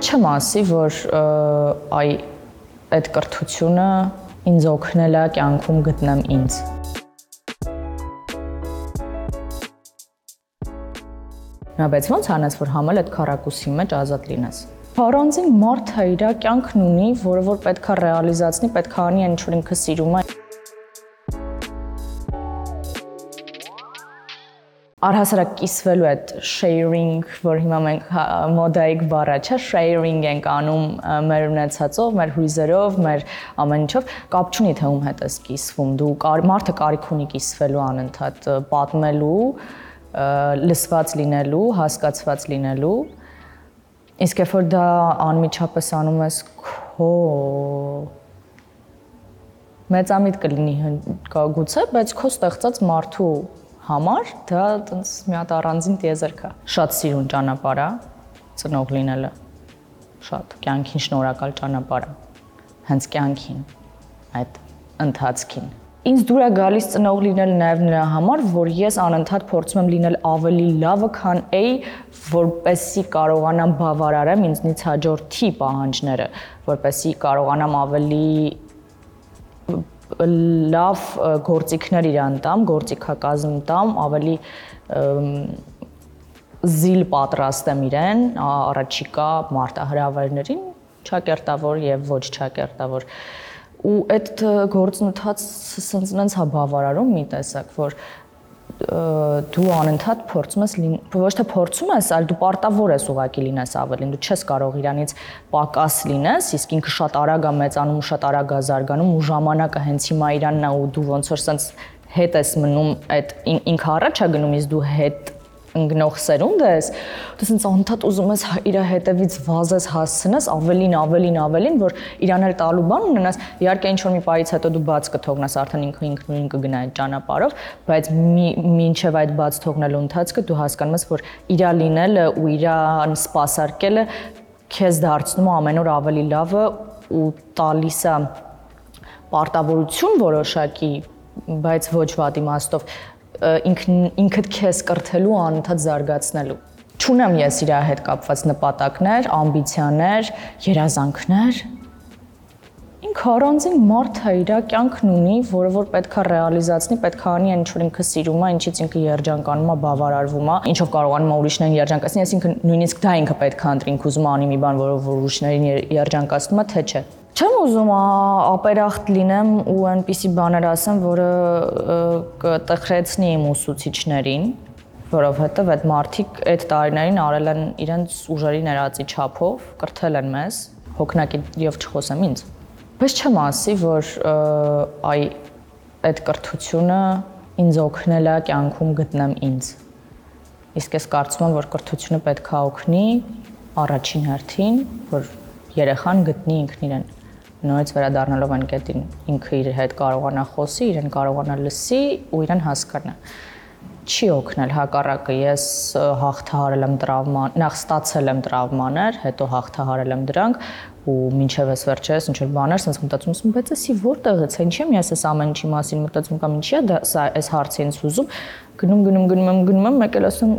Չեմ ասի, որ այ այդ կրթությունը ինձ օգնել է կյանքում գտնեմ ինձ։ Նա բայց ո՞նց անես, որ համել այդ քարակուսի մեջ ազատ լինես։ Առանձին մարդը իր կյանքն ունի, որը որ պետքա ռեալիզացնի, պետքա անի այն ինչ որ ինքը սիրում է։ առհասարակ կիսվելու այդ sharing, որ հիմա մենք հա, մոդայիկ բառը չէ, sharing ենք անում մեր ունեցածով, մեր հույզերով, մեր ամեն ինչով, կապ չունի թե ում հետ ես կիսվում։ Դու մարդը կարիք ունի կիսվելու անընդհատ, պատմելու, լսված լինելու, հասկացված լինելու։ Իսկ երբ որ դա անմիջապես անում ես քո մեծամիտ կլինի գուցե, բայց քո ստեղծած մարդու համար դա տենց մի հատ առանձին տիեզերք է։ Շատ սիրուն ճանապարհ է ծնող լինելը։ Շատ կյանքին շնորհակալ ճանապարհ է։ Հենց կյանքին այդ ընթացքին։ Ինձ դուր է գալիս ծնող լինել նաև նրա համար, որ ես անընդհատ փորձում եմ լինել ավելի լավը, քան A, որպեսի կարողանամ բավարարեմ ինձնից հաջորդի պահանջները, որպեսի կարողանամ ավելի լավ գործիքներ իրան տամ, գործիքակազմ տամ, ավելի զիլ պատրաստեմ իրեն առաջիկա մարտահրավերներին, ճակերտավոր եւ ոչ ճակերտավոր ու այդ գործընթացը սենց նենց հա բավարարում մի տեսակ, որ դու անընդհատ փորձում ես ոչ թե փորձում ես, այլ դու պարտավոր ես ուղակի լինես ավելին, դու չես կարող իրանից պակաս լինես, իսկ ինքը շատ արագ է մեծանում ու շատ արագ է զարգանում ու ժամանակը հենց հիմա իրանն է ու դու ոնց որ սենց հետ ես մնում այդ ինքը առաջ է գնում, իսկ դու հետ ընկնող սերունդ ես, դու ասես անդադ ուզում ես իր հետևից վազես հասցնես ավելին, ավելին, ավելին, որ իրան էլ տալու բան ունենաս։ Իհարկե ինչ որ մի պայից հետո դու բաց կթողնաս արդեն ինքը ինքնուրույն կգնա այդ ճանապարհով, բայց մինչև այդ բաց թողնելու ընթացքը դու հասկանում ես, որ իրա լինելը ու իրան սпасարկելը քեզ դարձնում ամեն օր ավելի լավը ու տալիս է պարտավորություն որոշակի բայց ոչ վատ իմաստով ինքն ինքդ քեզ կրթելու անընդհատ զարգացնելու չունեմ ես իր հետ կապված նպատակներ, ամբիցիաներ, երազանքներ։ Ինքը առանձին մարդ է, իր կյանքն ունի, որը որ պետքա ռեալիզացնի, պետքա անի այն ինչ որ ինքը սիրում է, ինչից ինքը երջանկանում է, բավարարվում է, ինչով կարողանում է ուրիշներին երջանկացնել, այսինքն նույնիսկ դա ինքը պետքա ընտրի, ինքը ուզում է անի մի բան, որով որ ուրիշներին երջանկացնում է, թե չէ։ Չեմ ուզում ապերախտ լինեմ ու այնպիսի բաներ ասեմ, որը կտխրեցնի իմ ուսուցիչներին, որովհետև այդ մարդիկ այդ տարիներին արել են իրենց ուժերի ներածի չափով, կրթել են մեզ, հոգնակիով չխոսեմ ինձ։ Բայց չեմ ասի, որ այ այդ կրթությունը ինձ օգնել է կյանքում գտնեմ ինձ։ Իսկ ես կարծում եմ, որ կրթությունը պետք է օգնի առաջին հերթին, որ երեխան գտնի ինքն իրեն նորից վերադառնալով այն կետին ինքը իր հետ կարողանա խոսի, իրեն կարողանա լսի ու իրեն հասկանա չի օգնել հակառակը ես հաղթահարել եմ տրավմա նախ ստացել եմ տրավմաներ հետո հաղթահարել եմ դրանք ու մինչև ես վերջերս ինչ որ բաներ sense մտածում եմ բայց էսի որտեղից է ինչի՞ եմ ես այս ամեն ինչի մասին մտածում կամ ինչի՞ է դա սա այս հարցը ինձ ուզում գնում գնում գնում եմ գնում եմ մեկ էլ ասում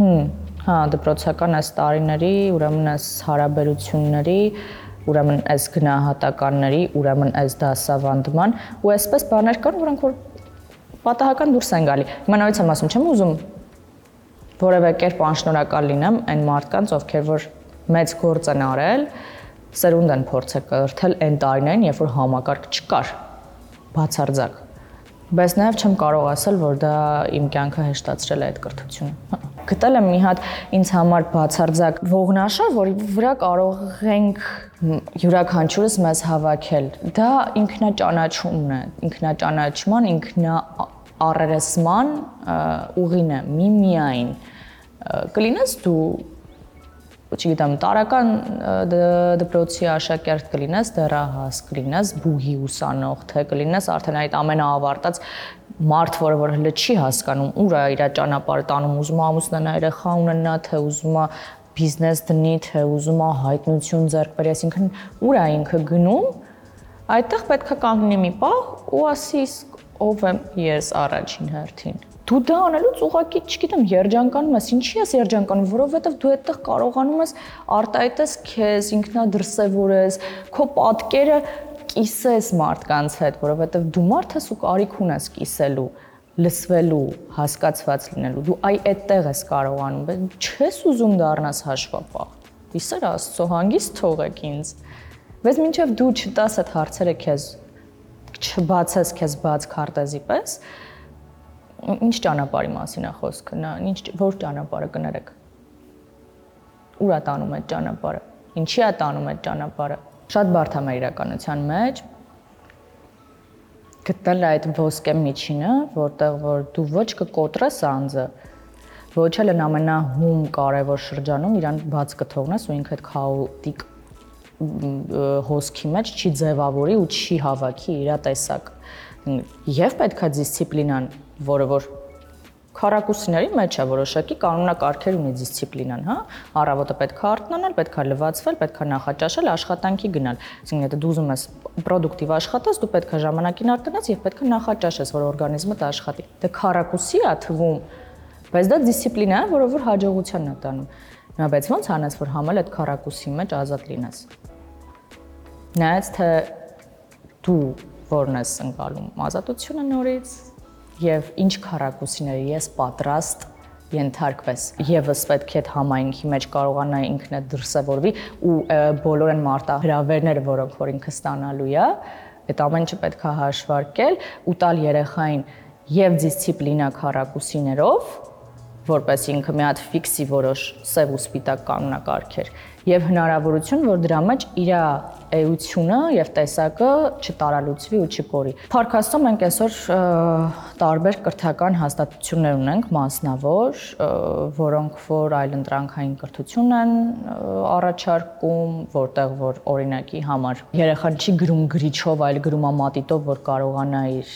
հմ հա դպրոցական այս տարիների ուրեմն այս հարաբերությունների ուրեմն այս գնահատականների, ուրեմն այս դասավանդման ու այսպես բաներ կան, որոնք որ պատահական դուրս են գալի։ Հիմա նորից եմ ասում, չեմ ուզում որևէ կերպ անշնորհակալ լինեմ այն մարդկանց, ովքեր որ մեծ գործ են արել, սերունդ են փորձը կրթել այն տարիներին, երբ որ համակարգ չկար բացարձակ։ Բայց նաև չեմ կարող ասել, որ դա իմ կյանքը հեշտացրել է այդ կրթությունը գտել եմ մի հատ ինձ համար բացարձակ ողնաշար, որի վրա կարող ենք յուրաքանչյուրս մեզ հավաքել։ Դա ինքնաճանաչումն է, ինքնաճանաչման, ինքնա առերեսման ուղին է, միմիայն։ Կլինես դու չգիտեմ, տարական դպրոցի աշակերտ կլինես, դեռահաս կլինես, բուհի ուսանող, թե կլինես արդեն այդ ամենաավարտած մարդ, որը որ հələ չի հասկանում ուր է իր ճանապարհը տանում, ուզում է ամուսնանա, երեխա ունենա, թե ուզում է բիզնես դնի, թե ուզում է հայտնություն ձեռք բերի, այսինքն ուր է ինքը գնում, այդտեղ պետքա կանգնի մի պահ ու ասի ով եմ ես առաջին հերթին դու դա անելուց ուղակի, չգիտեմ, երջանկանում ես։ Ինչի ես երջանկանում, որովհետև դու այդտեղ կարողանում ես արտահայտես քեզ, ինքնադրսևորես, քո պատկերը կիսես մարդկանց հետ, որովհետև դու մարդ ես ու կարիք ունես կիսելու լսվելու, հասկացված լինելու։ Դու այ այդտեղ ես կարողանում, բայց չես ուզում դառնաս հաշվապահ։ Իսեր Աստծո հանգիստ թողեք ինձ։ Բայց մինչև դու չտաս այդ հարցերը քեզ չբացես քեզ բաց քարտեզի պես, ինչ ճանապարհի մասին է խոսքը, նա ինչ որ ճանապարհը կներեք։ Ուր է տանում այդ ճանապարհը։ Ինչի է տանում այդ ճանապարհը։ Շատ բարդ մեր իրականության մեջ գտնել այդ ոսկե միջինը, որտեղ որ դու ոչ կկոտրես անձը, ոչ էլ են ամենահում կարևոր շրջանում իրան բաց կթողնես ու ինքը այդ քաոտիկ հոսքի մեջ չի ձևավորի ու չի հավաքի իր տեսակ։ Եվ պետքա դիսցիպլինան, որը որ քարակուսիների մեջ է որոշակի կանոնակարգեր ունի դիսցիպլինան, հա։ Առավոտը պետք է արթնանալ, պետք է լվացվել, պետք է նախաճաշել, աշխատանքի գնալ։ Այսինքն, եթե դու ուզում ես պրոդուկտիվ աշխատես, դու պետք է ժամանակին արթնանաս եւ պետք է նախաճաշես, որ օրգանիզմդ աշխատի։ Դե քարակուսի է թվում, բայց դա դիսցիպլինա է, որը որ հաջողությանն է տանում։ Նա բայց ո՞նց անես, որ համել այդ քարակուսի մեջ ազատ լինես։ Նայած թե դու որն ես ընկալում ազատությունը նորից եւ ինչ քարակուսիների ես պատրաստ ենթարկվես եւս պետք է այդ համայնքի մեջ կարողանա ինքնը դրսևորվի ու բոլոր այն մարտահրավերները, որոնք որ ինքը ստանալու է, այդ ամեն ինչը պետք է հաշվարկել ու տալ երեխային եւ դիսցիպլինա քարակուսիներով, որպես ինքը մի հատ ֆիքսի որոշ սև ու սպիտակ կանոնակարգեր եւ հնարավորություն, որ դրա մեջ իր էությունը եւ տեսակը չտարալուծվի ու չկորի։ Փարքաստո մենք այսօր տարբեր կրթական հաստատություններ ունենք մասնավոր, որոնք որ այլընտրանքային կրթություն են առաջարկում, որտեղ որ օրինակի համար երեխան չի գրում գրիչով, այլ գրում է մատիտով, որ կարողանա իր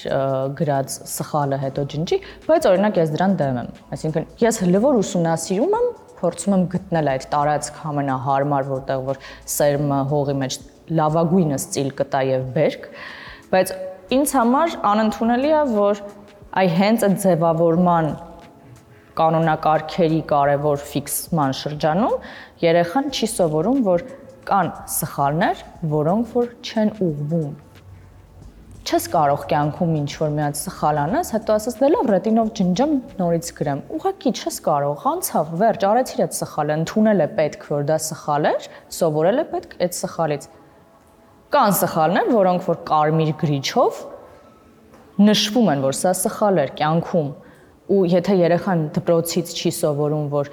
գրած սխալը հետո ջնջի, բայց օրինակ ես դրան դեմ եմ։ Այսինքն ես հլվոր ուսումնասիրում եմ փորձում եմ գտնել այդ տարածք ամենահարմար, որտեղ որ սերմը հողի մեջ լավագույնս ծիլ կտա եւ բերք, բայց ինձ համար անընդունելի է, որ այ հենց այդ ձևավորման կանոնակարգերի կարևոր ֆիքսման շրջանում երեխան չի սովորում, որ կան սխալներ, որոնք որ չեն ուղղվում չես կարող կյանքում ինչ որ մի հատ սխալ անես, հետո ասես դե լավ ռետինով ջնջեմ, նորից գրեմ։ Ուղղակի չես կարող, անցավ, վերջ, արեցիր այդ սխալը, ընդունել է պետք, որ դա սխալ էր, սովորել է պետք այդ սխալից։ Կան սխալներ, որոնք որ կարմիր գրիչով նշվում են, որ սա սխալ էր կյանքում։ Ու եթե երեխան դպրոցից չի սովորում, որ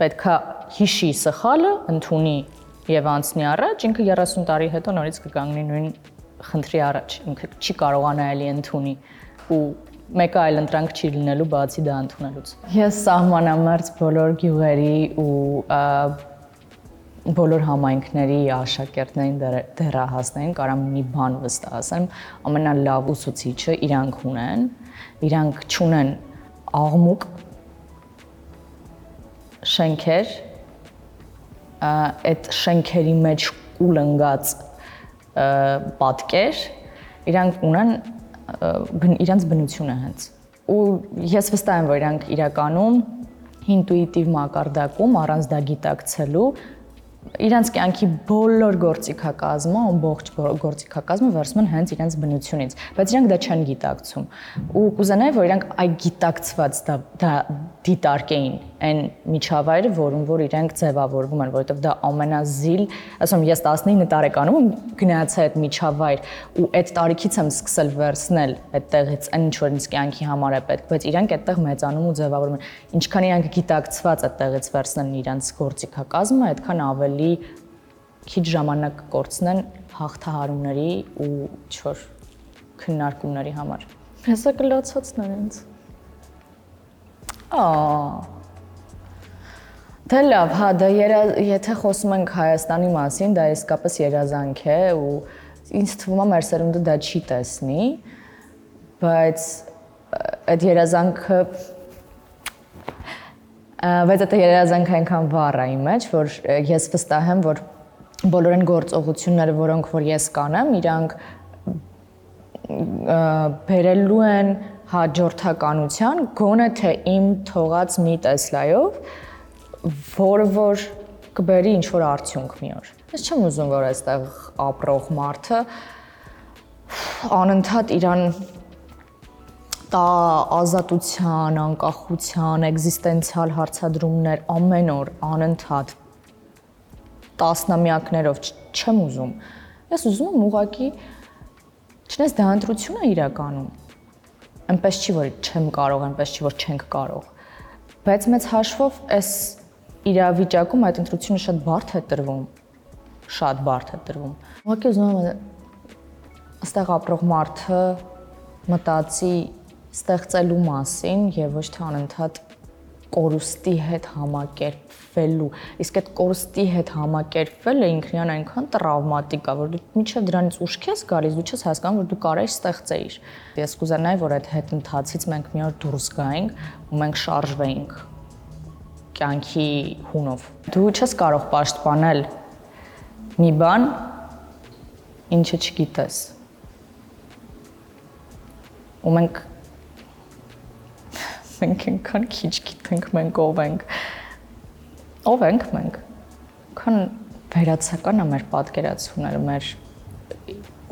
պետքա հիշի սխալը, ընդունի եւ անցնի առաջ, ինքը 30 տարի հետո նորից կկանգնի նույն խնդրի առաջ։ Ինքը չի կարողանա էլի ընդունի ու մեկը այլ ընտրանք չի լինելու բացի դա ընդունելուց։ Ես սահմանամերձ բոլոր գյուղերի ու բոլոր համայնքների աշակերտներին դերահասներին կարամ մի բան վստահ ասեմ, ամենալավ ուսուցիչը իրանք ունեն, իրանք ճունեն աղմուկ շենքեր այդ շենքերի մեջ կուլընկած պատկեր իրանք ունեն իրանց բնությունը հենց ու ես վստահ եմ որ իրանք իրականում ինտուիտիվ մակարդակում առանց դա գիտակցելու իրանց կյանքի բոլոր գործիքակազմը, ամբողջ գործիքակազմը վերցնում են հենց իրանց բնությունից, բայց իրանք դա չեն գիտակցում։ Ու կուզենայի, որ իրանք այ գիտակցված դա դա դիտարկեին այն միջավայրը, որում որ իրենք ձևավորվում են, որովհետև դա ամենազիլ, ասում ես 19 տարեկանում գնացա այդ միջավայր ու այդ տարիքից եմ սկսել վերցնել այդտեղից այն ինչ որ ինձ կյանքի համար է պետք, բայց իրենք այդտեղ մեծանում ու ձևավորվում են։ Ինչքան իրանք գիտակցված այդտեղից վերցնեն իրանց գործիքակազմը, այդքան ավելի քիչ ժամանակ կորցնեն հաղթահարումների ու ինչ-որ քննարկումների համար։ Հեսա կլացածն են ինձ։ Ահա Դե լավ, հա, դա երա, եթե խոսում ենք Հայաստանի մասին, դա իսկապես երազանք է ու ինձ թվում է մեր սերունդը դա չի տեսնի, բայց այդ երազանքը բայց այդ երազանքը այնքան վառ է իմ մեջ, որ ես վստահ եմ, որ բոլոր այն գործողությունները, որոնք որ ես կանեմ, իրանք բերելու են հաջորդականության, գոնե թե իմ թողած մի տեսլայով, որը որ կբերի ինչ որ արդյունք մի օր։ Ես չեմ ուզում որ այստեղ ապրող մարդը անընդհատ իրան տա ազատության, անկախության, էգզիստենցիալ հարցադրումներ ամեն օր անընդհատ տասնամյակներով չեմ ուզում։ Ես ուզում եմ ուղակի չնես դա ընտրություն է իրականում։ Այնպես չի որ չեմ կարող, այնպես չի որ չենք կարող։ Բայց մեծ հաշվով այս իրավիճակում այդ ընտրությունը շատ բարդ է տրվում։ Շատ բարդ է տրվում։ Ուղղակի ուզում եմ այստեղ ապրող մարդը մտածի ստեղծելու մասին եւ ոչ թե անընդհատ կորուստի հետ համակերպվելու։ Իսկ այդ կորուստի հետ համակերպվելը ինքնին այնքան տրավմատիկ է, որ դու միջև դրանից ուշք ես գալիս, դու չես հասկանում, որ դու կարես ստեղծեիր։ Ես կուզենայի, որ այդ հետ ընթացից մենք մի օր դուրս գայինք ու մենք շարժվեինք կյանքի հունով։ Դու չես կարող պաշտպանել մի բան, ինչը չգիտես։ Ու մենք մենք այնքան քիչ գիտենք մենք ով ենք։ Ով ենք մենք։ Քան վերացական է մեր պատկերացումները մեր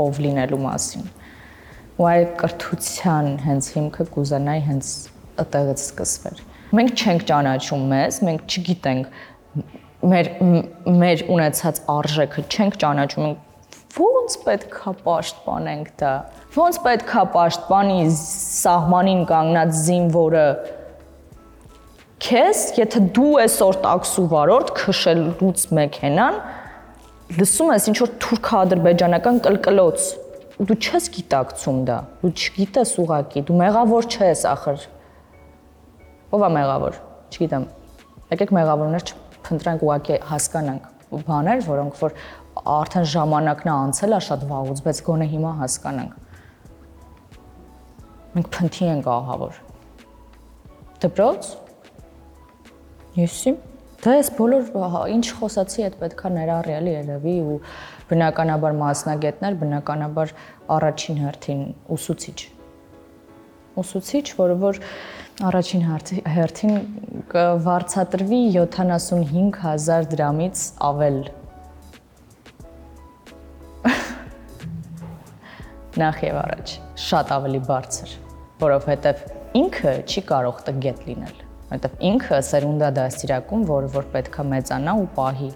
ով լինելու մասին։ Ու այդ կրթության հենց հիմքը կուզենայի հենց այդտեղից սկսվեր։ Մենք չենք ճանաչում մեզ, մենք չգիտենք մեր մեր ունեցած արժեքը չենք ճանաչում, ո՞նց պետքա պաշտպանենք դա։ Ոնց պետքա պաշտպանի սահմանին կանգնած զինվորը քեզ, եթե դու այսօր տաքսու վարորդ քշելուց մեքենան լսում ես ինչ որ թուրք-ադրբեջանական կլկլոց դու չես գիտակցում դա դու չգիտես ուղակի դու մեղավոր չես ախր ո՞վ է մեղավոր չգիտեմ եկեք մեղավորներ չփնտրենք ուղակի հասկանանք բաներ որոնք որ արդեն ժամանակն է անցել է շատ վաղուց բայց գոնե հիմա հասկանանք մենք փնթի ենք ահավոր։ Դպրոց։ Եսի։ Դա էս բոլոր ինչ խոսացի, այդ պետքա ներառյալ երևի ու բնականաբար մասնագետներ, բնականաբար առաջին հերթին ուսուցիչ։ Ուսուցիչ, որը որ առաջին հերթին կվարձատրվի 75000 դրամից ավել նախ եւ առաջ շատ ավելի բարձր որովհետև ինքը չի կարող տգետ լինել, որովհետև ինքը սերունդա դաստիարակում, որը որ պետքա մեծանա ու պահի